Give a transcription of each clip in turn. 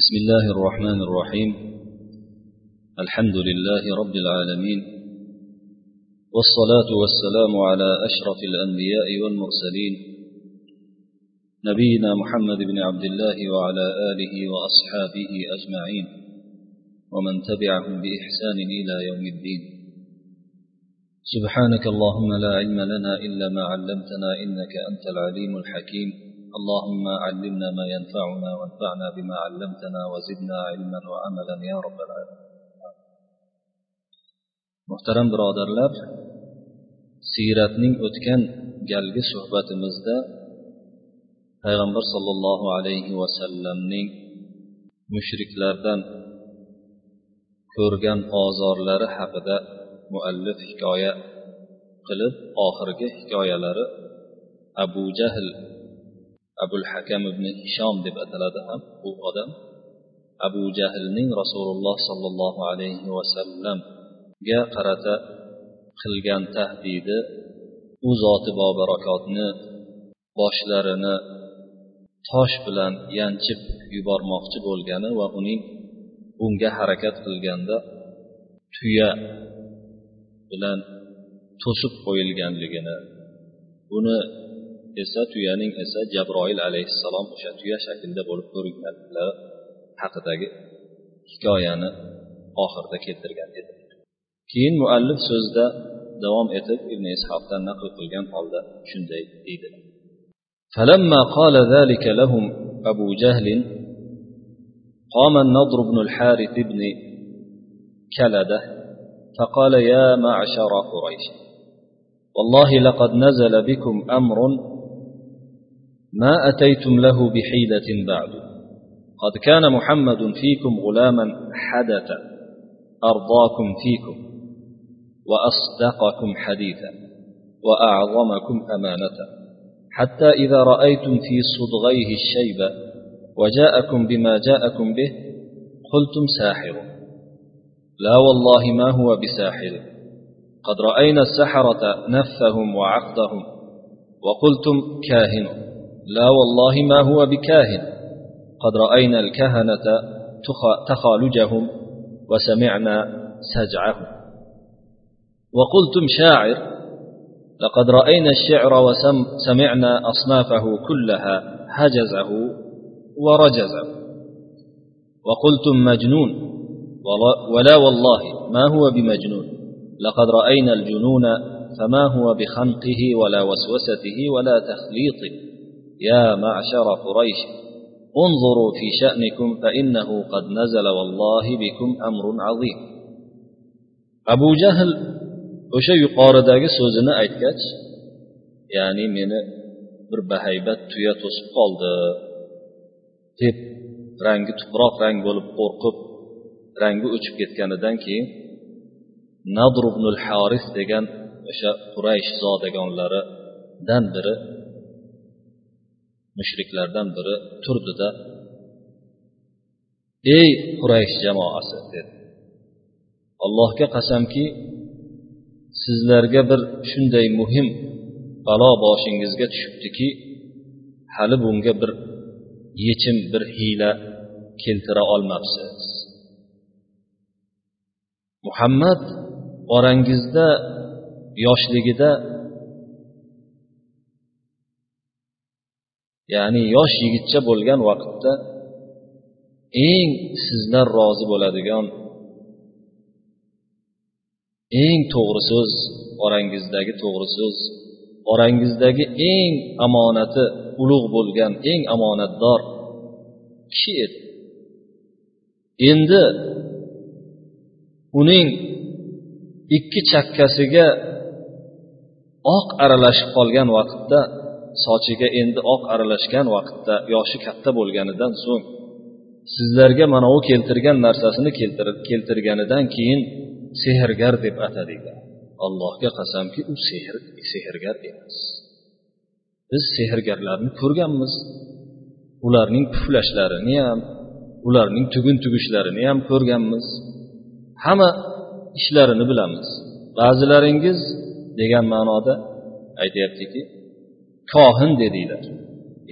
بسم الله الرحمن الرحيم. الحمد لله رب العالمين. والصلاة والسلام على أشرف الأنبياء والمرسلين. نبينا محمد بن عبد الله وعلى آله وأصحابه أجمعين. ومن تبعهم بإحسان إلى يوم الدين. سبحانك اللهم لا علم لنا إلا ما علمتنا إنك أنت العليم الحكيم. اللهم علمنا ما ينفعنا وانفعنا بما علمتنا وزدنا علما وعملا يا رب العالمين muhtaram birodarlar siyratning o'tgan galgi suhbatimizda payg'ambar sollallohu alayhi vasallamning mushriklardan ko'rgan ozorlari haqida muallif hikoya qilib oxirgi hikoyalari abu jahl abul hakam ibn ishom deb ataladi ham bu odam. Abu jahlning rasululloh sollallohu alayhi vasallamga qarata qilgan tahdidi u zoti bobarakotni boshlarini tosh bilan yanchib yubormoqchi bo'lgani va uning bunga harakat qilganda tuya bilan to'sib qo'yilganligini buni esa tuyaning esa jabroil alayhissalom o'sha tuya shaklida bo'lib ko'ringanlari haqidagi hikoyani oxirida keltirgan edi keyin muallif so'zida davom etib ibn ishoqdan naql qilgan holda shunday deydi فلما قال ذلك لهم أبو جهل قام النضر بن الحارث بن كلده فقال يا معشر قريش والله لقد نزل بكم أمر ما أتيتم له بحيلة بعد. قد كان محمد فيكم غلاما حدث أرضاكم فيكم وأصدقكم حديثا وأعظمكم أمانة. حتى إذا رأيتم في صدغيه الشيب وجاءكم بما جاءكم به قلتم ساحر. لا والله ما هو بساحر. قد رأينا السحرة نفهم وعقدهم وقلتم كاهن. لا والله ما هو بكاهن. قد رأينا الكهنة تخالجهم وسمعنا سجعهم. وقلتم شاعر لقد رأينا الشعر وسمعنا أصنافه كلها هجزه ورجزه. وقلتم مجنون ولا والله ما هو بمجنون. لقد رأينا الجنون فما هو بخنقه ولا وسوسته ولا تخليطه. يا معشر قريش انظروا في شأنكم فإنه قد نزل والله بكم أمر عظيم أبو جهل o'sha yuqoridagi so'zini aytgach ya'ni meni bir bahaybat tuya to'sib qoldi deb rangi tuproq rang bo'lib qo'rqib rangi o'chib ketganidan keyin nadr ibnul haris degan o'sha quraysh zodagonlaridan biri mushriklardan biri turdida ey quraysh jamoasi dedi. Allohga qasamki sizlarga bir shunday muhim balo boshingizga tushibdiki hali bunga bir yechim bir hiyla keltira olmabsiz. Muhammad orangizda yoshligida ya'ni yosh yigitcha bo'lgan vaqtda eng sizdan rozi bo'ladigan eng to'g'ri so'z orangizdagi to'g'ri so'z orangizdagi eng omonati ulug' bo'lgan eng omonatdor kishi edi. Endi uning ikki chakkasiga oq aralashib qolgan vaqtda sochiga endi oq aralashgan vaqtda yoshi katta bo'lganidan so'ng sizlarga mana u keltirgan narsasini keltirganidan keyin sehrgar deb atadinglar allohga qasamki u sehr sehrgar emas. Biz sehrgarlarni ko'rganmiz. Ularning puflashlarini ham ularning tugun tugishlarini ham ko'rganmiz. Hamma ishlarini bilamiz. Ba'zilaringiz degan ma'noda aytyaptiki kohin dedinglar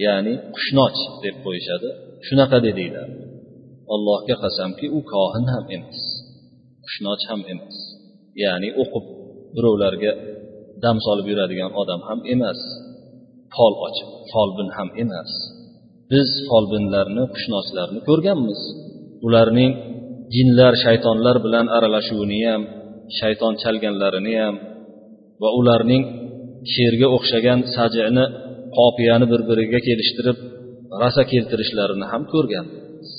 ya'ni qushnoch deb qo'yishadi. Shunaqa dedinglar allohga qasamki u kohin ham emas qushnoch ham emas. Ya'ni o'qib birovlarga dam solib yuradigan odam ham emas. Fol ochib folbin ham emas. Biz folbinlarni qushnochlarni ko'rganmiz. Ularning jinlar shaytonlar bilan aralashuvini ham shayton chalganlarini ham va ularning sherga o'xshagan sajini qopiyani bir biriga kelishtirib rasa keltirishlarini ham ko'rganmiz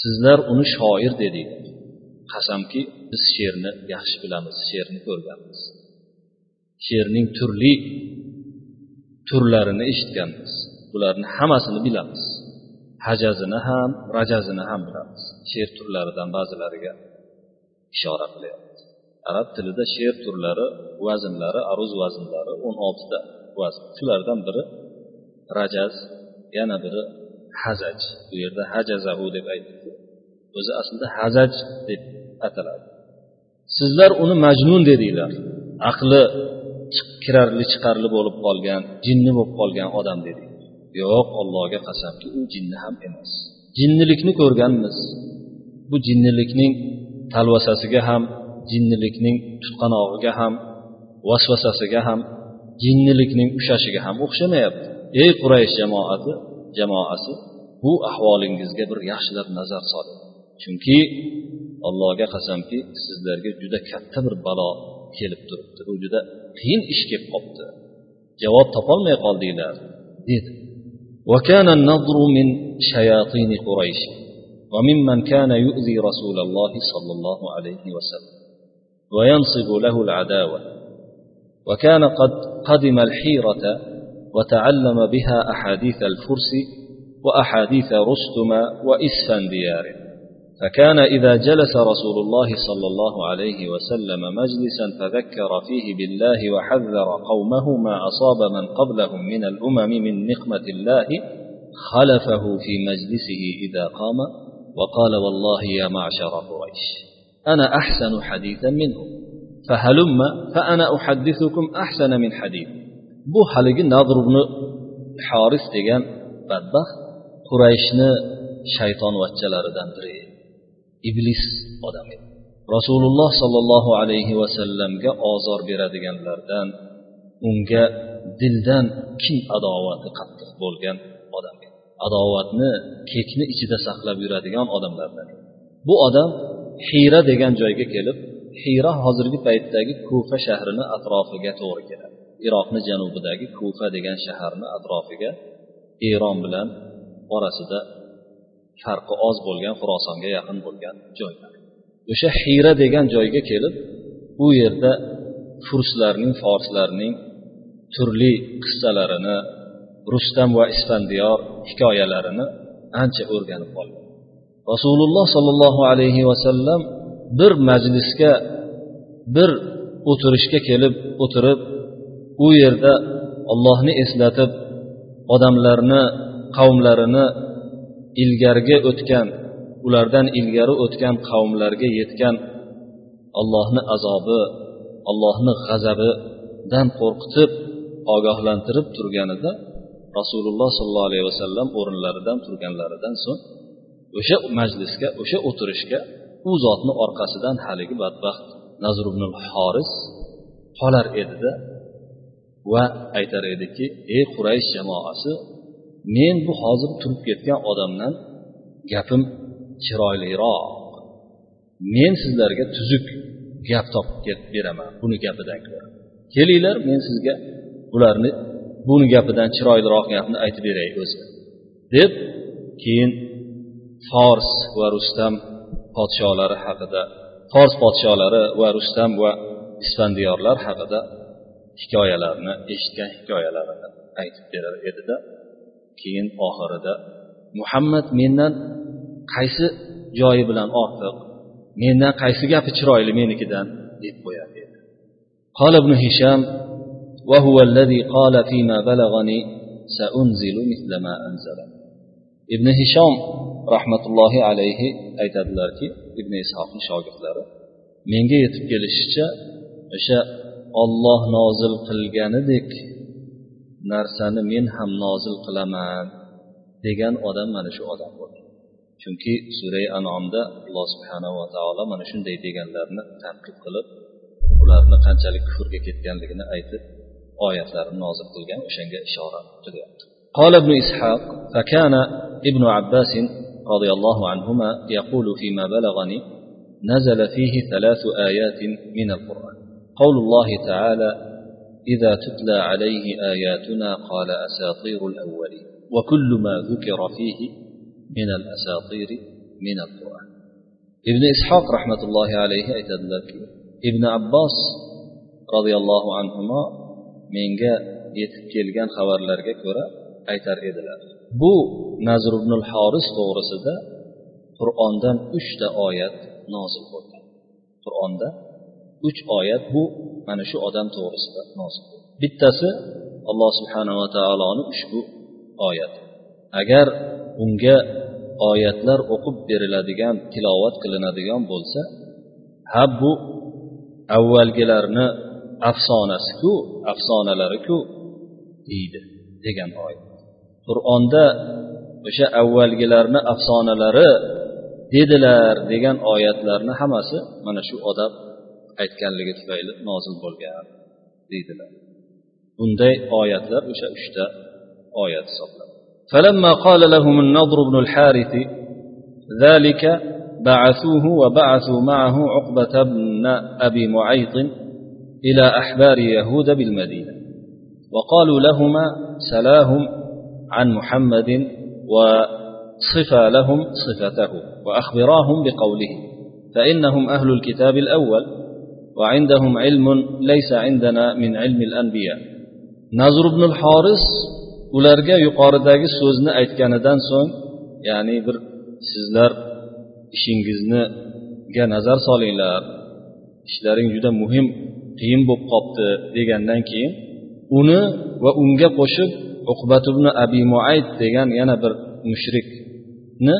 sizlar uni shoir dedinglar qasamki biz she'rni yaxshi bilamiz she'rni ko'rganmiz. She'rning turli turlarini eshitganmiz. Bularni hammasini bilamiz. Hajazini ham rajazini ham bilamiz. She'r turlaridan ba'zilariga ishora qilyapmiz. Arab tilida she'r turlari vaznlari aruz vaznlari o'n oltita vazn. Shulardan biri rajaz yana biri hazaj. Bu yerda hajazahu deb aytibdi o'zi aslida hazaj deb ataladi. Sizlar uni majnun dedinglar. Aqli kirarli chiqarli bo'lib qolgan jinni bo'lib qolgan odam dedik yo'q allohga qasamki u jinni ham emas. Jinnilikni ko'rganmiz. Bu jinnilikning talvasasiga ham jinnilikning tutqanog'iga ham vasvasasiga ham jinnilikning ushashiga ham o'xshamayapti ey quraysh jamoati jamoasi bu ahvolingizga bir yaxshilab nazar soling chunki allohga qasamki sizlarga juda katta bir balo kelib turibdi u juda qiyin ish kelib qolibdi javob topolmay qoldinglar dedi وكان النضر من شياطين قريش وممن كان يؤذي رسول الله صلى الله عليه وسلم وينصب له العداوة. وكان قد قدم الحيرة وتعلم بها أحاديث الفرس وأحاديث رستم وإسفنديار. فكان إذا جلس رسول الله صلى الله عليه وسلم مجلسا فذكر فيه بالله وحذر قومه ما أصاب من قبلهم من الأمم من نقمة الله خلفه في مجلسه إذا قام وقال والله يا معشر قريش. أنا أحسن حديثا منه فهلم فأنا أحدثكم أحسن من حديث bu haligi nadr ibn haris degan badbaxt qurayshni shaytonvachchalaridan biri edi iblis odam edi rasululloh sollallohu alayhi vasallamga ozor beradiganlardan unga dildan kin adovati qattiq bo'lgan odam edi adovatni kekni ichida saqlab yuradigan odamlardan bu odam hiyra degan joyga kelib hiyra hozirgi paytdagi kufa shahrini atrofiga to'g'ri keladi. Iroqni janubidagi kufa degan shaharni atrofiga eron bilan orasida farqi oz bo'lgan xurosonga yaqin bo'lgan joylar. O'sha hiyra degan joyga kelib u yerda furslarning forslarning turli qissalarini rustam va isfandiyor hikoyalarini ancha o'rganib qolgan. Rasululloh sollallohu alayhi vasallam bir majlisga bir o'tirishga kelib o'tirib u yerda ollohni eslatib odamlarni qavmlarini ilgarigi o'tgan ulardan ilgari o'tgan qavmlarga yetgan allohni azobi allohni g'azabidan qo'rqitib ogohlantirib turganida rasululloh sollallohu alayhi vasallam o'rinlaridan turganlaridan so'ng o'sha majlisga o'sha o'tirishga u zotni orqasidan haligi badbaxt nazr ibn horis qolar edida va aytar ediki ey quraysh jamoasi men bu hozir turib ketgan odamdan gapim chiroyliroq. Men sizlarga tuzuk gap topib beraman buni gapidan ko'ra. Kelinglar men sizga bularni buni gapidan chiroyliroq gapni aytib beray o'zi deb keyin fors va rustam podsholari haqida fors podsholari va rustam va isfandiyorlar haqida hikoyalarni eshitgan hikoyalarini aytib berar edida keyin oxirida muhammad mendan qaysi joyi bilan ortiq mendan qaysi gapi chiroyli menikidan deb qo'yar edi قال ابن هشام وهو الذي قال فيما بلغني سأنزل مثل ما أنزل ibn hishom rahmatullohi alayhi aytadilarki ibn ishoqni shogirdlari menga yetib kelishicha o'sha olloh nozil qilganidek narsani men ham nozil qilaman degan odam mana shu odam bo'lgan chunki sura anomda alloh subhanava taolo mana shunday deganlarni tanqid qilib ularni qanchalik kufrga ketganligini aytib oyatlarni nozil qilgan o'shanga ishora qilyapti قال ابن إسحاق فكان ابن عباس رضي الله عنهما يقول فيما بلغني نزل فيه ثلاث آيات من القرآن. قول الله تعالى إذا تتلى عليه آياتنا قال أساطير الأولين وكل ما ذكر فيه من الأساطير من القرآن. ابن إسحاق رحمة الله عليه aytadilarki ibn abbos roziyallohu anhu menga yetib kelgan xabarlarga ko'ra aytar edilar. Bu nazr ibn horis to'g'risida qur'ondan uchta oyat nozil bo'lgan. Qur'onda uch oyat bu mana shu odam to'g'risida nozil bo'lgan. Bittasi alloh subhanava taoloni ushbu oyati. Agar unga oyatlar o'qib beriladigan tilovat qilinadigan bo'lsa ha bu avvalgilarni afsonasiku afsonalariku deydi degan oyat. qur'onda o'sha avvalgilarni afsonalari dedilar degan oyatlarni hammasi mana shu odam aytganligi tufayli nozil bo'lgan deydilar bunday oyatlar o'sha uchta oyat hisoblanadi فلما قال لهم النضر بن الحارث ذلك بعثوه وبعثوا معه عقبة بن أبي معيط إلى أحبار يهود بالمدينة وقالوا لهما سلاهم عن محمد وصفا لهم صفته وأخبراهم بقوله فإنهم أهل الكتاب الأول وعندهم علم ليس عندنا من علم الأنبياء نظر بن الحارس ularga yuqoridagi so'zni aytganidan so'ng ya'ni bir sizlar ishingizniga nazar solinglar ishlaring juda muhim qiyin bo'lib qolibdi degandan keyin uni va unga qo'shib uqbat ibn abi muayd degan yana bir mushrikni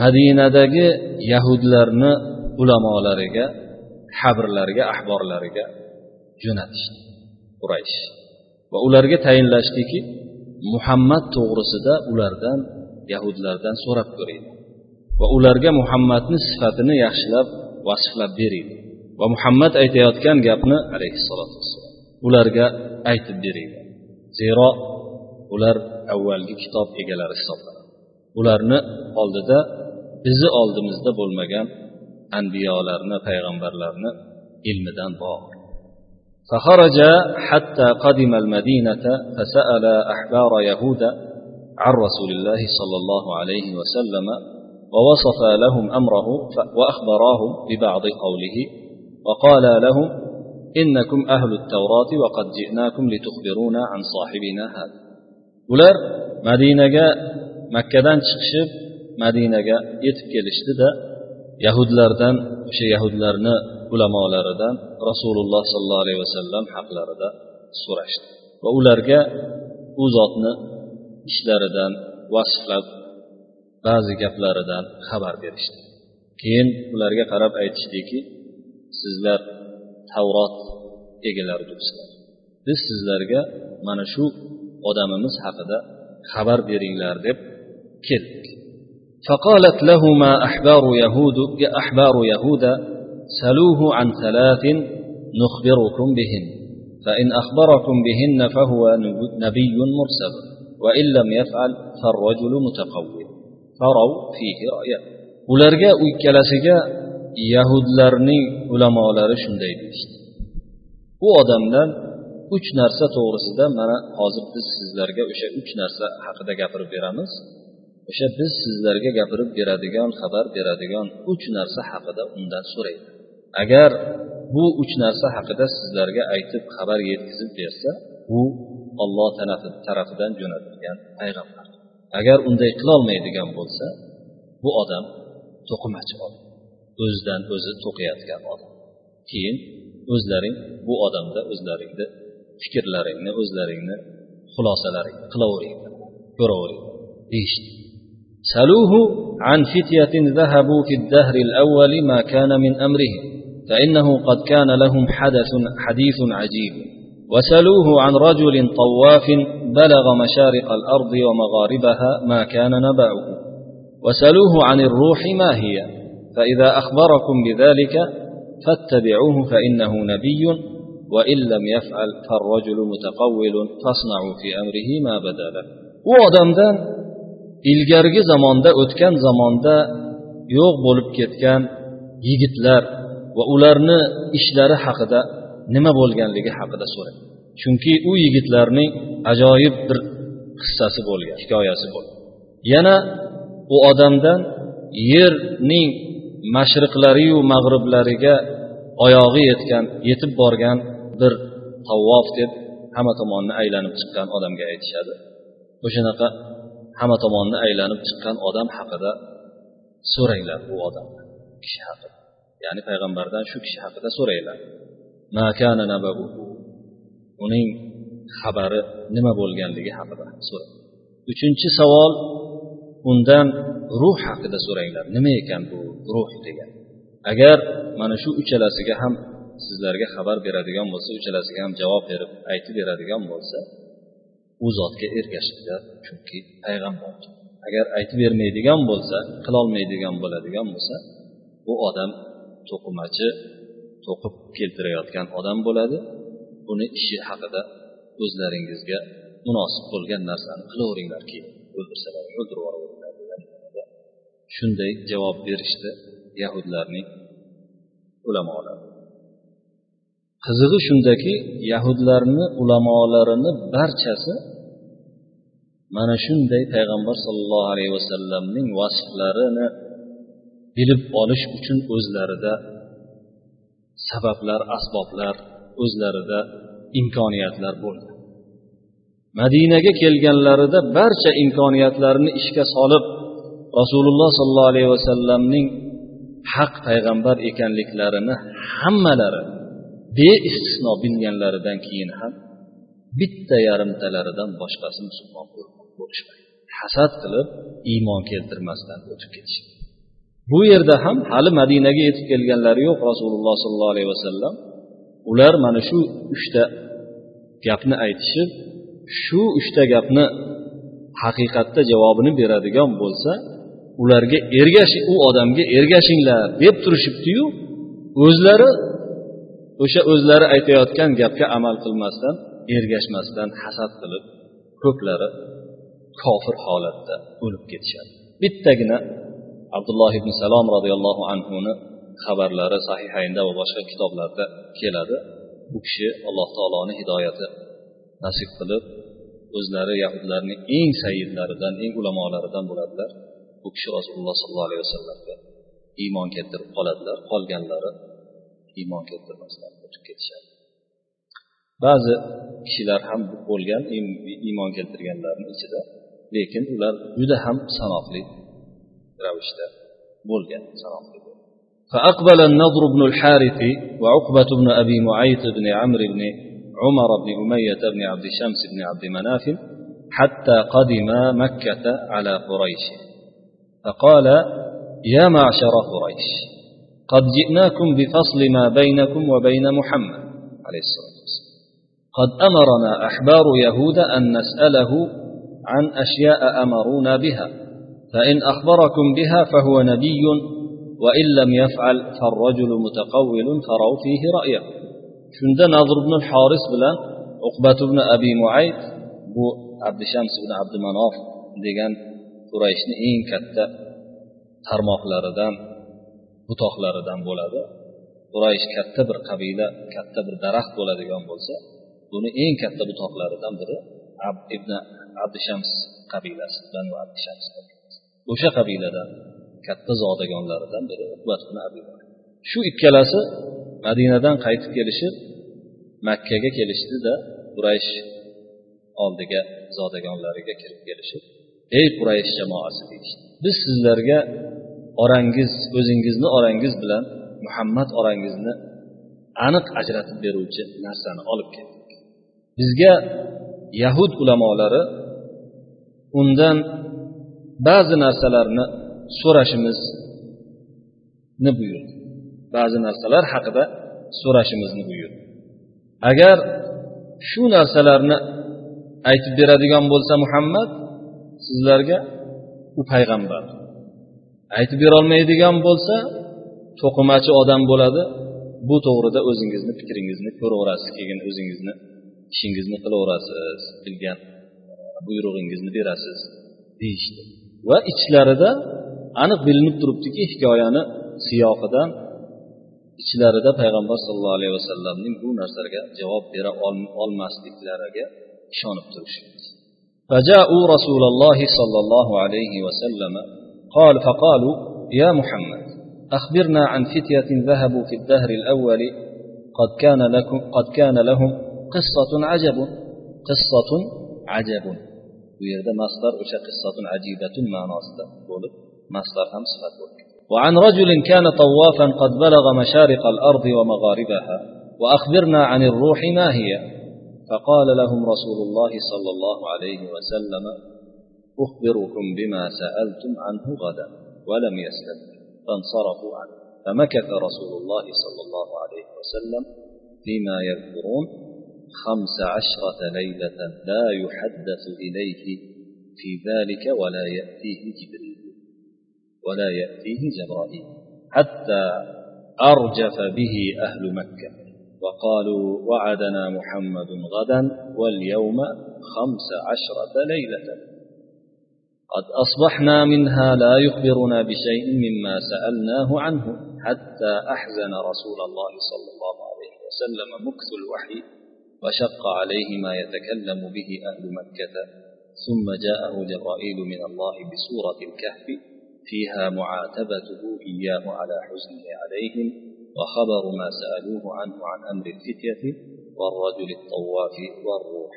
madinadagi yahudlarni ulamolariga habrlariga ahborlariga jo'natishdi quraysh. Va ularga tayinlashdiki muhammad to'g'risida ulardan yahudlardan so'rab ko'ringlar va ularga muhammadni sifatini yaxshilab vasflab bering. Va muhammad aytayotgan gapni alayhissalotu vassalom ularga aytib beringlar zero ular avvalgi kitob egalari hisoblanadi. Ularni oldida bizni oldimizda bo'lmagan anbiyolarni payg'ambarlarni ilmidan bor. فخرج حتى قدم المدينة فسأل أحبار يهود عن رسول الله صلى الله عليه وسلم ووصف لهم أمره وأخبراهم ببعض قوله وقال لهم إنكم أهل التوراة وقد جئناكم لتخبرونا عن صاحبنا هذا ular madinaga makkadan chiqishib madinaga yetib kelishdida yahudlardan o'sha yahudlarni ulamolaridan rasululloh sollallohu alayhi vasallam haqlarida so'rashdi. Va ularga u zotni ishlaridan vasflab ba'zi gaplaridan xabar berishdi. Keyin ularga qarab aytishdiki sizlar tavrot egalaridursiz biz sizlarga mana shu odamimiz haqida xabar beringlar deb keldik. فقالت لهما أحبار يهود أحبار يهود سلوه عن ثلاث نخبركم بهن فإن أخبركم بهن فهو نبي مرسل وإن لم يفعل فالرجل متقوي فروا فيه رأيا ularga ikkalasiga yahudlarning ulamolari shunday deyishdi. Bu odamdan uch narsa to'g'risida mana hozir biz sizlarga o'sha uch narsa haqida gapirib beramiz. O'sha biz sizlarga gapirib beradigan xabar beradigan uch narsa haqida undan so'raydi. Agar bu uch narsa haqida sizlarga aytib xabar yetkazib bersa u olloh tarafidan jo'natilgan payg'ambar. Agar unday qilolmaydigan bo'lsa bu odam to'qimachi odam o'zidan o'zi to'qiyotgan odam. Keyin o'zlaring bu odamda o'zlaringni fikrlaringni o'zlaringni xulosalaringni qilaveringlar ko'raveringlar deyishdi. سلوه عن فتية ذهبوا في الدهر الأول ما كان من أمرهم فإنه قد كان لهم حدث حديث عجيب وسلوه عن رجل طواف بلغ مشارق الأرض ومغاربها ما كان نبعه وسلوه عن الروح ما هي فإذا أخبركم بذلك فاتبعوه فإنه نبي وإن لم يفعل فالرجل متقول فاصنعوا في أمره ما بدا له u odamdan ilgarigi zamonda o'tgan zamonda yo'q bo'lib ketgan yigitlar va ularni ishlari haqida nima bo'lganligi haqida so'rang chunki u yigitlarning ajoyib bir qissasi bo'lgan hikoyasi bo'lgan yana u odamdan yerning mashriqlariyu mag'riblariga oyog'i yetgan yetib borgan bir tavvof deb hamma tomonni aylanib chiqqan odamga aytishadi. O'shanaqa hamma tomonni aylanib chiqqan odam haqida so'ranglar u odam kishi haqida. Ya'ni payg'ambardan shu kishi haqida so'ranglar. Uning xabari nima bo'lganligi haqida so'rang. Uchinchi savol undan ruh haqida so'ranglar. Nima ekan bu ruh degan. Agar mana shu uchalasiga ham sizlarga xabar beradigan bo'lsa uchalasiga ham javob berib aytib beradigan bo'lsa u zotga ergashinglar chunki payg'ambar agar aytib bermaydigan bo'lsa qilolmaydigan bo'ladigan bo'lsa bu odam to'qimachi to'qib keltirayotgan odam bo'ladi. Buni ishi haqida o'zlaringizga munosib bo'lgan narsani qilaveringlar keyin. O'ldirsalar o'ldirib yuboraveringlar shunday javob berishdi yahudlarning ulamolari qizig'i shundaki yahudlarni ulamolarini barchasi mana shunday payg'ambar sollallohu alayhi vasallamning vasflarini bilib olish uchun o'zlarida sabablar asboblar o'zlarida imkoniyatlar bo'ldi. Madinaga kelganlarida barcha imkoniyatlarni ishga solib rasululloh sollallohu alayhi vasallamning haq payg'ambar ekanliklarini hammalari beistisno bilganlaridan keyin ham bitta yarimtalaridan boshqasi musulmon bo'lishmaydi. Hasad qilib iymon keltirmasdan o'tib ketishdi bu yerda ham hali madinaga yetib kelganlari yo'q rasululloh sollallohu alayhi vasallam. Ular mana shu uchta gapni aytishib shu uchta gapni haqiqatda javobini beradigan bo'lsa ularga ergash u odamga ergashinglar deb turishibdiyu o'zlari o'sha o'zlari aytayotgan gapga amal qilmasdan ergashmasdan hasad qilib ko'plari kofir holatda o'lib ketishadi. Bittagina abdulloh ibn salom roziyallohu anhuni xabarlari sahihaynda va boshqa kitoblarda keladi. Bu kishi alloh taoloni hidoyati nasib qilib o'zlari yahudlarni eng sayyidlaridan eng ulamolaridan bo'ladilar. Bu kishi rasululloh sollallohu alayhi vasallamga iymon keltirib qoladilar. Qolganlari iymon keltirmasdan o'tib ketishadi ba'zi kishilar ham bo'lgan iymon keltirganlarni ichida lekin ular juda ham sanoqli ravishda bo'lgan sanoqli فأقبل النضر بن الحارث وعقبة بن أبي معيط بن عمرو بن عمر بن أمية بن عبد شمس بن عبد مناف حتى قدم مكة على قريش فقال يا معشر قريش قد جئناكم بفصل ما بينكم وبين محمد عليه الصلاة والسلام. قد أمرنا أحبار يهود أن نسأله عن أشياء أمرونا بها فإن أخبركم بها فهو نبي وإن لم يفعل فالرجل متقول فروا فيه رأيه. shunda nazr ibn horis bilan uqbat ibn abi muayt bu abdishams ibn abdumanof degan qurayshni eng katta tarmoqlaridan butoqlaridan bo'ladi. Quraysh katta bir qabila katta bir daraxt bo'ladigan bo'lsa buni eng katta butoqlaridan biri ibn abdishams qabilasi banu abdishams o'sha qabiladan katta zodagonlaridan biri shu ikkalasi madinadan qaytib kelishib makkaga kelishdida quraysh oldiga zodagonlariga kirib kelishib ey quraysh jamoasi deyishdi. Biz sizlarga orangiz o'zingizni orangiz bilan muhammad orangizni aniq ajratib beruvchi narsani olib keldik. Bizga yahud ulamolari undan ba'zi narsalarni so'rashimizni buyurdi. Ba'zi narsalar haqida so'rashimizni buyurdi. Agar shu narsalarni aytib beradigan bo'lsa muhammad sizlarga u payg'ambar aytib berolmaydigan bo'lsa to'qimachi odam bo'ladi bu to'g'rida o'zingizni fikringizni ko'raverasiz keyin o'zingizni ishingizni qilaverasiz bilgan buyrug'ingizni berasiz deyishdi va ichlarida aniq bilinib turibdiki hikoyani siyoqidan ichlarida payg'ambar sallallohu alayhi vasallamning bu narsalarga javob bera olmasliklariga ishonib turishdi فجاءوا رسول الله صلى الله عليه وسلم قال فقالوا يا محمد أخبرنا عن فتية ذهبوا في الدهر الأول قد كان لكم قد كان لهم قصة عجب قصة عجب. ويرد مصدر وش قصة عجيبة ما مصدر مصدر هم صفات وعن رجل كان طوافا قد بلغ مشارق الأرض ومغاربها وأخبرنا عن الروح ما هي فقال لهم رسول الله صلى الله عليه وسلم أخبركم بما سألتم عنه غدا ولم يسأل فانصرفوا عنه. فمكث رسول الله صلى الله عليه وسلم فيما يذكرون خمس عشرة ليلة لا يحدث إليه في ذلك ولا يأتيه جبريل ولا يأتيه جبرائيل حتى أرجف به أهل مكة. وقالوا وعدنا محمد غدا واليوم خمس عشرة ليلة. قد أصبحنا منها لا يخبرنا بشيء مما سألناه عنه حتى أحزن رسول الله صلى الله عليه وسلم مكث الوحي وشق عليه ما يتكلم به أهل مكة. ثم جاءه جبرائيل من الله بسورة الكهف فيها معاتبته إياه على حزنه عليهم وخبر ما سألوه عنه عن أمر الفتية والرجل الطواف والروح.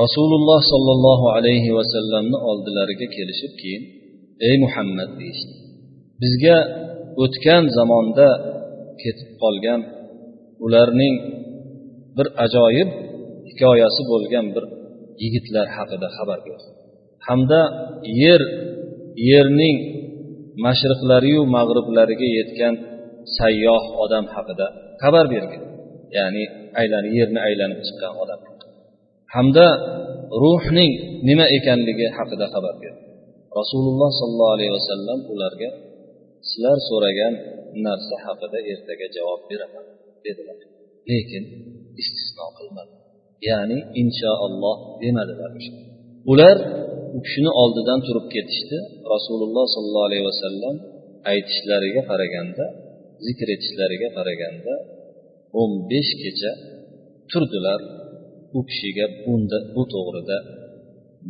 Rasululloh sollallohu alayhi vasallamni oldilariga kelishib keyin ey muhammad deyishdi. Bizga o'tgan zamonda ketib qolgan ularning bir ajoyib hikoyasi bo'lgan bir yigitlar haqida xabar ber hamda yer yerning mashriqlariyu mag'riblariga yetgan sayyoh odam haqida xabar bergin ya'ni aylanib yerni aylanib chiqqan odam. Hamda ruhning nima ekanligi haqida xabar berdi. Rasululloh sollallohu alayhi vasallam ularga sizlar so'ragan narsa haqida ertaga javob beraman dedilar. Lekin istisno qilmadi ya'ni inshaalloh demadilar ular u kishini oldidan turib ketishdi. Rasululloh sollallohu alayhi vasallam aytishlariga qaraganda zikr etishlariga qaraganda o'n besh kecha turdilar u kishiga bunda bu to'g'rida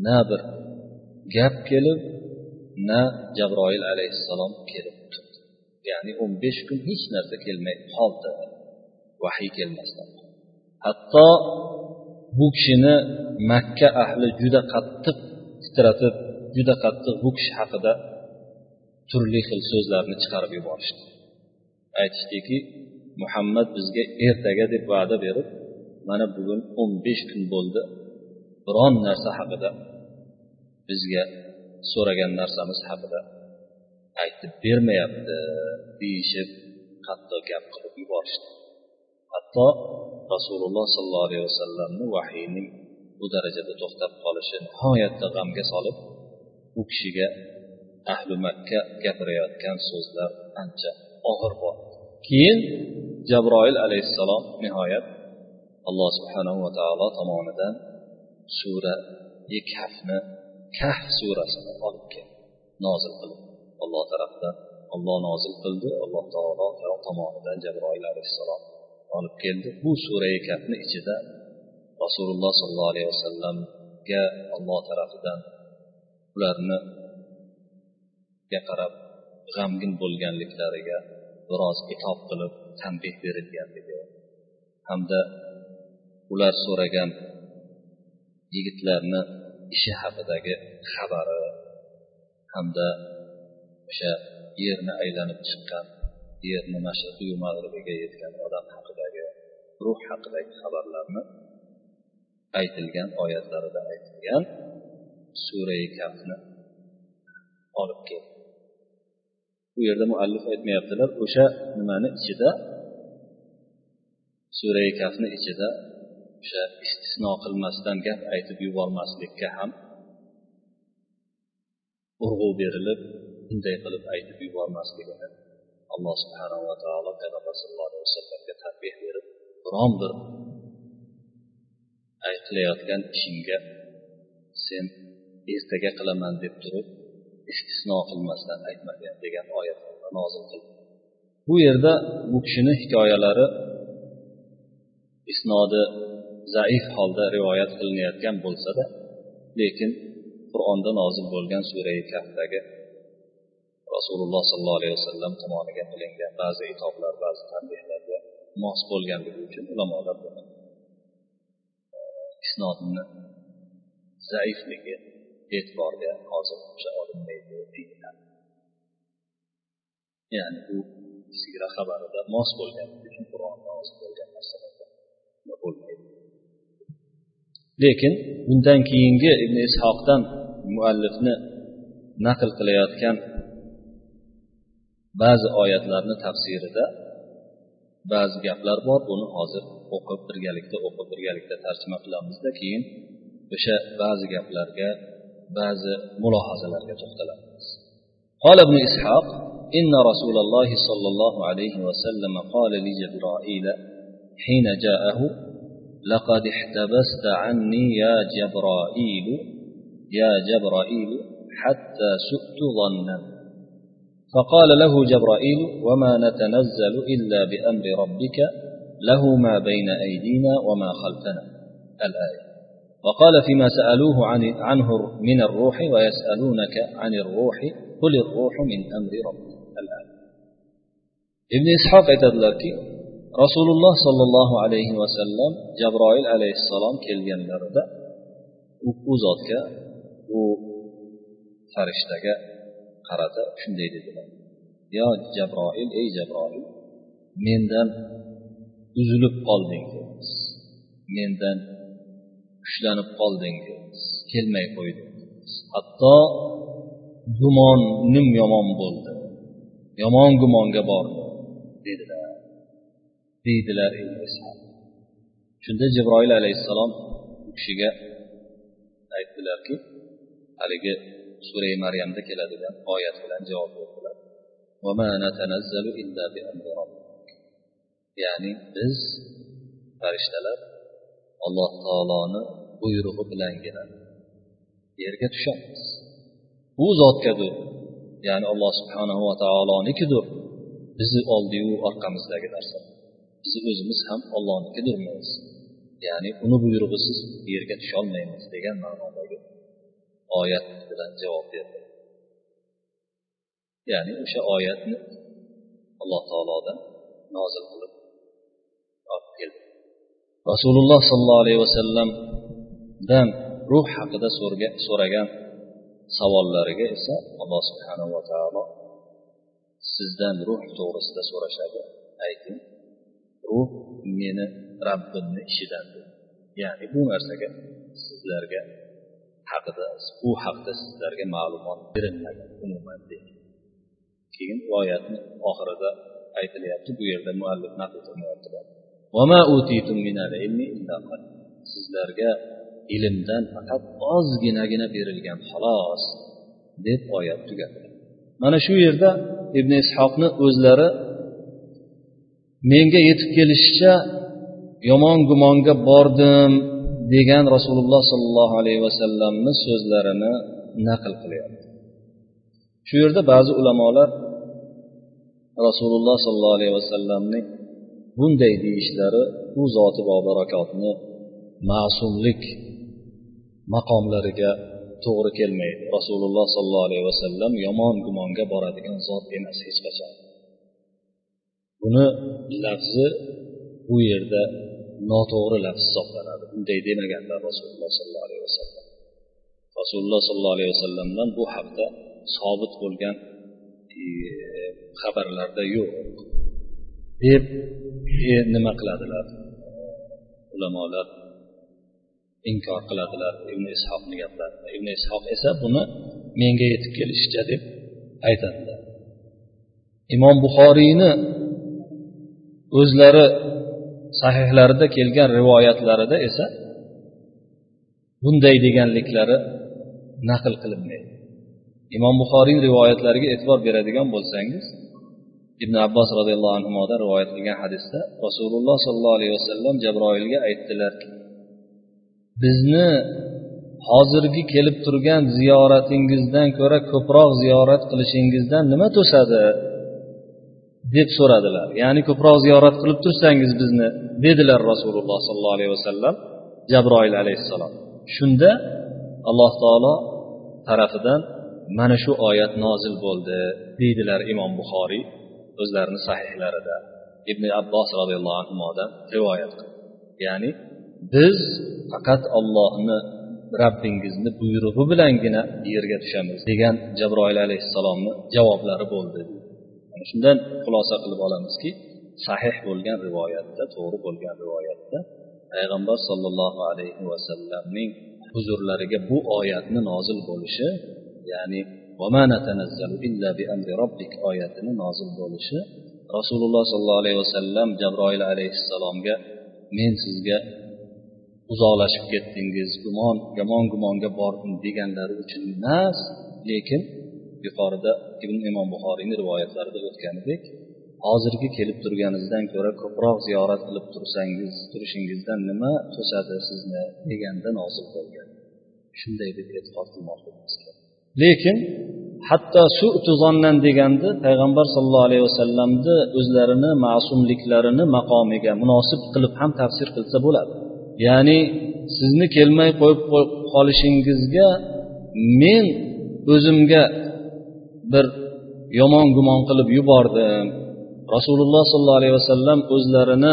na bir gap kelib na jabroil alayhissalom kelib turdi. Ya'ni o'n besh kun hech narsa kelmay qoldi. Vahiy kelmasdan. Hatto bu kishini makka ahli juda qattiq titratib juda qattiq bu kishi haqida turli xil so'zlarni chiqarib yuborishdi. Aytishdiki muhammad bizga ertaga deb va'da berib mana bugun o'n besh kun bo'ldi. Biron narsa haqida bizga so'ragan narsamiz haqida aytib bermayapti deyishib qattiq gap qilib yuborishdi. Hatto rasululloh sollallohu alayhi vasallamni vahiyning bu darajada to'xtab qolishi nihoyatda g'amga solib u kishiga ahli makka gapirayotgan so'zlar ancha og'ir bo'ldi. Keyin jabroil alayhissalom nihoyat alloh subhanahu va taolo tomonidan sura kahfni kahf surasini olib keldi. Nozil qildi. Alloh tarafdan olloh nozil qildi. Alloh taolo tomonidan jabroil alayhissalom olib keldi. Bu surai kafni ichida rasululloh sollallohu alayhi vasallamga alloh tarafidan ularni qarab g'amgin bo'lganliklariga biroz itob qilib tanbeh berilganligi hamda ular so'ragan yigitlarni ishi haqidagi xabari hamda o'sha yerni aylanib chiqqan yerni mashriqiyu mag'ribiga yetgan odam haqidagi ruh haqidagi xabarlarni aytilgan oyatlarida aytilgan surai kafni olib keldi. Bu yerda muallif aytmayaptilar o'sha nimani ichida? Surai kafni ichida o'sha istisno qilmasdan gap aytib yubormaslikka ham urg'u berilib bunday qilib aytib yubormasligini alloh subhanava taolo payg'ambar sallallohu alayhi vasallamga tanbeh berib biron bir qilayotgan ishingga sen ertaga qilaman deb turib istisno qilmasdan aytmagin degan oyat nozil qildi bu yerda bu kishini hikoyalari isnodi zaif holda rivoyat qilinayotgan bo'lsada lekin qur'onda nozil bo'lgan surai kafdagi rasululloh sollallohu alayhi vasallam tomoniga qilingan ba'zi itoblar ba'zi tanbehlarga mos bo'lganligi uchun ulamolar buni e, isnodni zaifligi e'tiborga hozir o'sha olinmaydi deyiladi. Ya'ni bu sigra xabarida mos bo'lganligi uchun qur'onda nozil bo'lgan narsalarga bo'lmaydi lekin bundan keyingi ibn ishoqdan muallifni naql qilayotgan ba'zi oyatlarni tafsirida ba'zi gaplar bor buni hozir o'qib birgalikda o'qib birgalikda tarjima qilamizda keyin o'sha ba'zi gaplarga ba'zi mulohazalarga to'xtalamiz قال ابن إسحاق إن رسول الله صلى الله عليه وسلم قال لجبرائيل حين جاءه لقد احتبست عني يا جبرائيل يا جبرائيل حتى سئت ظنا. فقال له جبرائيل وما نتنزل إلا بأمر ربك له ما بين أيدينا وما خلفنا. الآية. وقال فيما سألوه عن عنه من الروح ويسألونك عن الروح قل الروح من أمر ربك. الآية. ابن إسحاق aytadilarki rasululloh sollallohu alayhi vasallam jabroil alayhissalom kelganlarida u zotga u farishtaga qarata shunday dedilar. Yo jabroil ey jabroil mendan uzilib qoldingiz mendan kuchlanib qolding dedingiz. Kelmay qo'ydingiz hatto gumonim yomon bo'ldi. Yomon gumonga bordi dedilar. Deydilar shunda jibroil alayhissalom u kishiga aytdilarki haligi surai maryamda keladigan oyat bilan javob berdilar. Ya'ni biz farishtalar alloh taoloni buyrug'i bilangina yerga tushamiz u zotgadir ya'ni alloh subhanahu va taolonikidir bizni oldiyu orqamizdagi narsa. Biz o'zimiz ham ollohnikidirmiz ya'ni uni buyrug'isiz yerga tusholmaymiz degan ma'nodagi oyat bilan javob berdi. Ya'ni o'sha oyatni alloh taolodan nozil qilib olib keldi. Rasululloh sollallohu alayhi vasallamdan ruh haqida so'ragan savollariga esa alloh subhanava taolo sizdan ruh to'g'risida so'rashadi. Ayting. Ruh meni rabbimni ishidan ya'ni bu narsaga sizlarga haqida u haqda sizlarga ma'lumot berilmagan umuman deydi keyin oyatni oxirida aytilyapti bu yerda muallif naql qilmayaptilar. Sizlarga ilmdan faqat ozginagina berilgan xolos deb oyat tugadi mana shu yerda ibn ishoqni o'zlari menga yetib kelishicha yomon gumonga bordim degan rasululloh sollallohu alayhi vasallamni so'zlarini naql qilyapti. Shu yerda ba'zi ulamolar rasululloh sollallohu alayhi vasallamning bunday deyishlari u zoti bobarakotni ma'sumlik maqomlariga to'g'ri kelmaydi. Rasululloh sollallohu alayhi vasallam yomon gumonga boradigan zot emas hech qachon. Buni lafzi bu yerda noto'g'ri lafz hisoblanadi. Bunday demaganlar rasululloh sollallohu alayhi vasallam rasululloh sollallohu alayhi vasallamdan bu haqda sobit bo'lgan e, xabarlarda yo'q. Deb e, nima qiladilar? Ulamolar inkor qiladilar. Ibn ishoqni gaplarini ibn ishoq esa buni menga yetib kelishicha deb aytadilar. Imom buxoriyni o'zlari sahihlarida kelgan rivoyatlarida esa bunday deganliklari naql qilinmaydi. Imom buxoriy rivoyatlariga e'tibor beradigan bo'lsangiz ibn abbos roziyallohu anhudan rivoyat qilgan hadisda rasululloh sollallohu alayhi vasallam jabroilga aytdilarki bizni hozirgi kelib turgan ziyoratingizdan ko'ra ko'proq ziyorat qilishingizdan nima to'sadi deb so'radilar. Ya'ni ko'proq ziyorat qilib tursangiz bizni dedilar rasululloh sollallohu alayhi vasallam jabroil alayhissalom. Shunda alloh taolo tarafidan mana shu oyat nozil bo'ldi deydilar imom buxoriy o'zlarini sahihlarida. Ibn abbos roziyallohu anhudan rivoyat qildi. Ya'ni biz faqat ollohni rabbingizni buyrug'i bilangina yerga tushamiz degan jabroil alayhissalomni javoblari bo'ldi shundan xulosa qilib olamizki sahih bo'lgan rivoyatda to'g'ri bo'lgan rivoyatda payg'ambar sollallohu alayhi vasallamning huzurlariga bu oyatni nozil bo'lishi ya'ni oyatini nozil bo'lishi rasululloh sollallohu alayhi vasallam jabroil alayhissalomga men sizga uzoqlashib ketdingiz gumon yomon gumonga bordim deganlari uchun emas lekin yuqorida ibn imom buxoriyni rivoyatlarida o'tganidek hozirgi kelib turganingizdan ko'ra ko'proq ziyorat qilib tursangiz turishingizdan nima to'sadi sizni deganda nozil bo'lgan. Shunday deb e'tiqod qilmoqligimiz kerak. Lekin hatto shu tuzondan deganda payg'ambar sollallohu alayhi vasallamni o'zlarini ma'sumliklarini maqomiga munosib qilib ham tafsir qilsa bo'ladi. Ya'ni sizni kelmay qo'yib qolishingizga men o'zimga bir yomon gumon qilib yubordim rasululloh sollallohu alayhi vasallam o'zlarini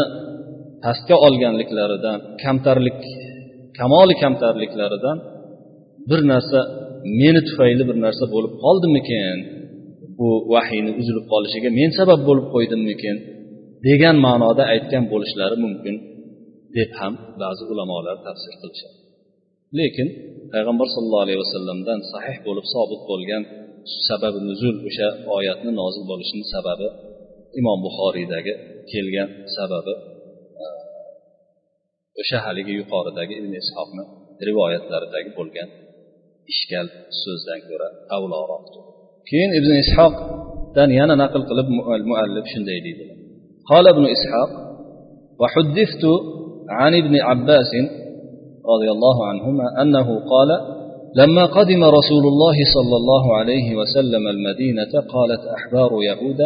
pastga olganliklaridan kamtarlik kamoli kamtarliklaridan bir narsa meni tufayli bir narsa bo'lib qoldimikin? Bu vahiyni uzilib qolishiga men sabab bo'lib qo'ydimmikin? degan ma'noda aytgan bo'lishlari mumkin deb ham ba'zi ulamolar tafsir qilishadi. Lekin payg'ambar sollallohu alayhi vasallamdan sahih bo'lib sobit bo'lgan sababi nuzul o'sha oyatni nozil bo'lishini sababi imom buxoriydagi kelgan sababi e, o'sha haligi yuqoridagi ibn ishoqni rivoyatlaridagi bo'lgan ishkal so'zdan ko'ra avloroqdir keyin ibn ishoqdan yana naql qilib muallif shunday deydi قال ابن إسحاق وحدثت عن ابن عباس رضي الله عنهما أنه قال لما قدم رسول الله صلى الله عليه وسلم المدينة قالت أحبار يهود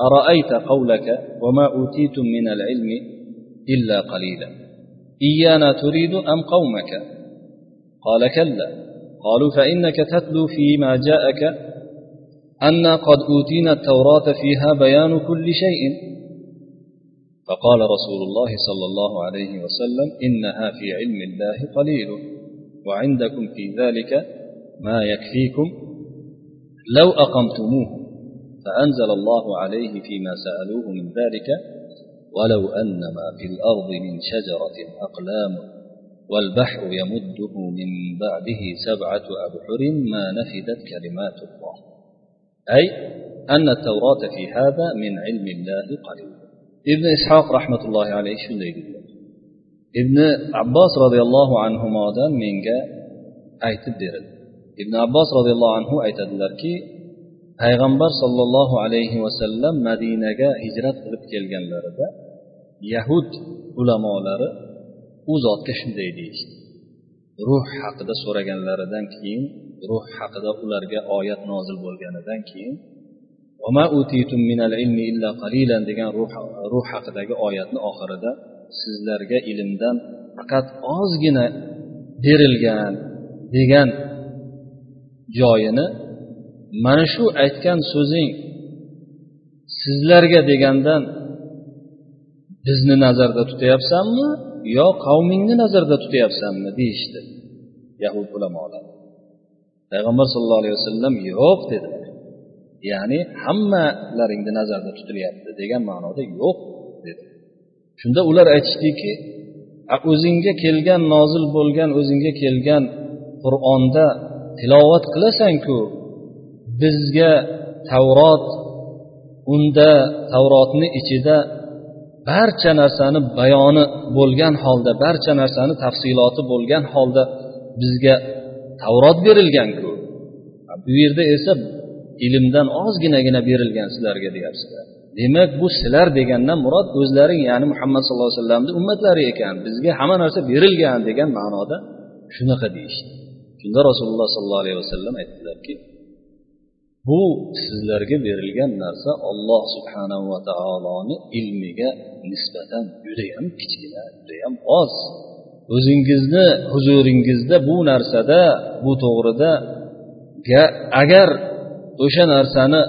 أرأيت قولك وما أوتيتم من العلم إلا قليلا؟ إيانا تريد أم قومك؟ قال كلا. قالوا فإنك تتلو فيما جاءك أن قد أوتينا التوراة فيها بيان كل شيء. فقال رسول الله صلى الله عليه وسلم إنها في علم الله قليل. وعندكم في ذلك ما يكفيكم. لو أقمتموه فأنزل الله عليه فيما سألوه من ذلك. ولو أن ما في الأرض من شجرة أقلام والبحر يمده من بعده سبعة أبحر ما نفدت كلمات الله. أي أن التوراة في هذا من علم الله قليل ابن إسحاق رحمة الله عليه شو ibn abbos roziyallohu anhudan menga aytib berildi. Ibn abbos roziyallohu anhu aytadilarki payg'ambar sollallohu alayhi vasallam madinaga hijrat qilib kelganlarida yahud ulamolari u zotga shunday deyishdi ruh haqida so'raganlaridan keyin ruh haqida ularga oyat nozil bo'lganidan keyin degan ruh, ruh haqidagi oyatni oxirida sizlarga ilmdan faqat ozgina berilgan degan joyini mana shu aytgan so'zing sizlarga degandan bizni nazarda tutyapsanmi yo qavmingni nazarda tutyapsanmi deyishdi yahud ulamolar. Payg'ambar sallallohu alayhi vasallam yo'q dedilar ya'ni hammalaringni nazarda tutilyapti degan ma'noda yo'q dedi. Shunda ular aytishdiki o'zingga kelgan nozil bo'lgan o'zingga kelgan qur'onda tilovat qilasanku bizga tavrot unda tavrotni ichida barcha narsani bayoni bo'lgan holda barcha narsani tafsiloti bo'lgan holda bizga tavrot berilganku. Bu yerda esa ilmdan ozginagina berilgan sizlarga deyapsizlar. Demak bu sizlar degandan murod o'zlaring ya'ni muhammad sallallohu alayhi vasallamni ummatlari ekan. Bizga hamma narsa berilgan degan ma'noda shunaqa deyishdi. Shunda rasululloh sollallohu alayhi vasallam aytdilarki bu sizlarga berilgan narsa olloh subhanahu va taoloni ilmiga nisbatan judayam kichkina judayam oz. O'zingizni huzuringizda bu narsada bu to'g'rida agar o'sha narsani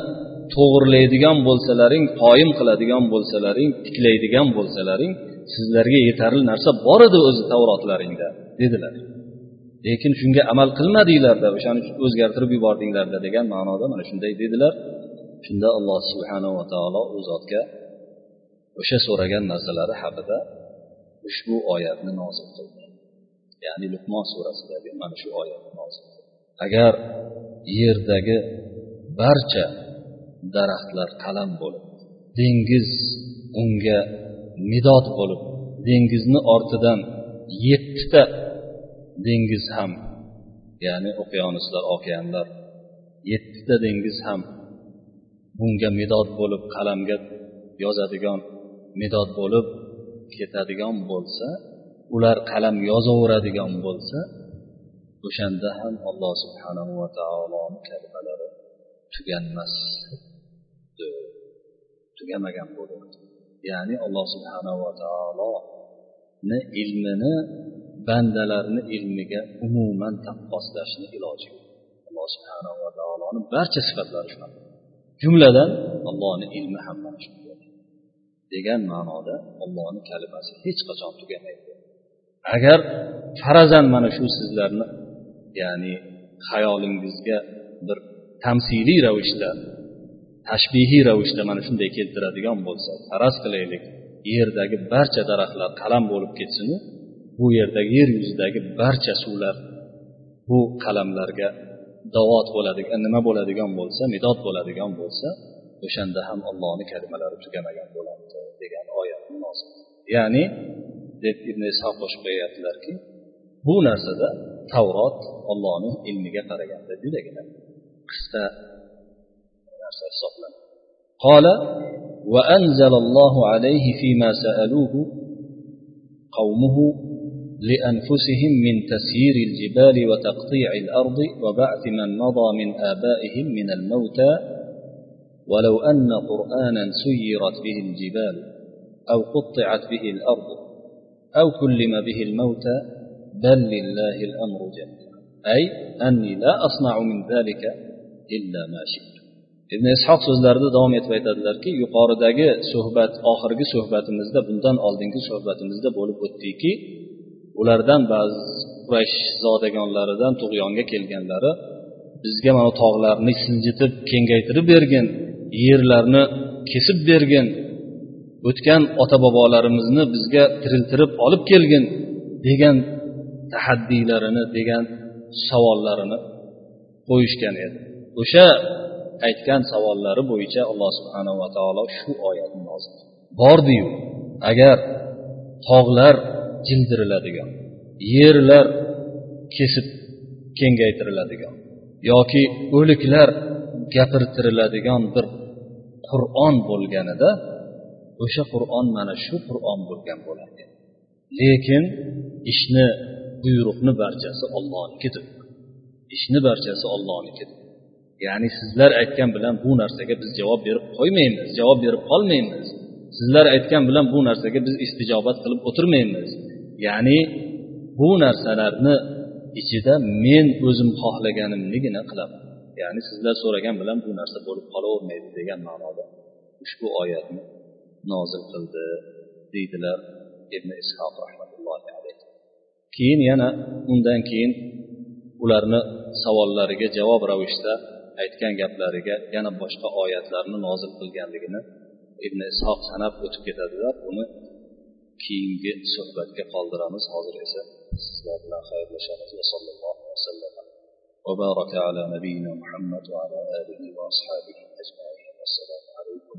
to'g'irlaydigan bo'lsalaring qoyim qiladigan bo'lsalaring tiklaydigan bo'lsalaring sizlarga yetarli narsa bor edi o'zi tavrotlaringda dedilar. Lekin shunga amal qilmadinglarda o'shani o'zgartirib yubordinglarda degan ma'noda mana shunday dedilar. Shunda alloh subhanava taolo u zotga o'sha so'ragan narsalari haqida ushbu oyatni nozil qildi. Ya'ni luqmon surasidagi mana shu oyatni nozil qildi. Agar yerdagi barcha daraxtlar qalam bo'lib dengiz unga midod bo'lib dengizni ortidan yettita dengiz ham ya'ni okeanuslar okeanlar yettita dengiz ham bunga midod bo'lib qalamga yozadigan midod bo'lib ketadigan bo'lsa ular qalam yozaveradigan bo'lsa o'shanda ham alloh subhanahu va taoloni kalimalari tuganmas. Tugamagan bo'lardi ya'ni alloh subhanava taoloni ilmini bandalarni ilmiga umuman taqqoslashni iloji yo'q. Alloh subhanava taoloni barcha sifatlari shunaqa. Jumladan allohni ilmi ham mana shunday degan ma'noda ollohni kalimasi hech qachon tugamaydi. Agar farazan mana shu sizlarni ya'ni xayolingizga bir tamsiliy ravishda tashbihiy ravishda mana shunday keltiradigan bo'lsa faraz qilaylik. Yerdagi barcha daraxtlar qalam bo'lib ketsinu bu yerdagi yer yuzidagi barcha suvlar bu qalamlarga davot bo'ladigan e, nima bo'ladigan bo'lsa midod bo'ladigan bo'lsa o'shanda ham allohni kalimalari tugamagan bo'ladi degan oyat nozil ya'ni deb ibn ishoq qo'shib qo'yyaptilarki bu narsada tavrot ollohni ilmiga qaraganda judagina qisqa قال وأنزل الله عليه فيما سألوه قومه لأنفسهم من تسيير الجبال وتقطيع الأرض وبعث من مضى من آبائهم من الموتى ولو أن قرآنا سيرت به الجبال أو قطعت به الأرض أو كلم به الموتى بل لله الأمر جميعا. أي أني لا أصنع من ذلك إلا ما شئت. Ibn ishoq so'zlarida davom etib aytadilarki yuqoridagi suhbat oxirgi suhbatimizda bundan oldingi suhbatimizda bo'lib o'tdiki ulardan ba'zi quraysh zodagonlaridan tug'yonga kelganlari bizga mana tog'larni siljitib kengaytirib bergin yerlarni kesib bergin o'tgan ota bobolarimizni bizga tiriltirib olib kelgin degan tahaddiylarini degan savollarini qo'yishgan edi. O'sha aytgan savollari bo'yicha alloh subhanava taolo shu oyatni nozil bordiyu agar tog'lar jildiriladigan yerlar kesib kengaytiriladigan yoki o'liklar gapirtiriladigan bir qur'on bo'lganida o'sha qur'on mana shu qur'on bo'lgan bo'lardi lekin ishni buyruqni barchasi ollohnikidir ishni barchasi ollohnikidir ya'ni sizlar aytgan bilan bu narsaga biz javob berib qo'ymaymiz javob berib qolmaymiz. Sizlar aytgan bilan bu narsaga biz istijobat qilib o'tirmaymiz. Ya'ni bu narsalarni ichida men o'zim xohlaganimnigina qilaman. Ya'ni sizlar so'ragan bilan bu narsa bo'lib qolavermaydi degan ma'noda ushbu oyatni nozil qildi deydilar ibn ishoq rahmatullohi alayhi keyin yana undan keyin ularni savollariga javob ravishda aytgan gaplariga yana boshqa oyatlarni nozil qilganligini ibn ishoq sanab o'tib ketadilar uni keyingi suhbatga qoldiramiz hozir esa sizlar bilan xayrlashamiz va sallallohu vasallam وبارك على نبينا محمد وعلى آله وأصحابه أجمعين والسلام عليكم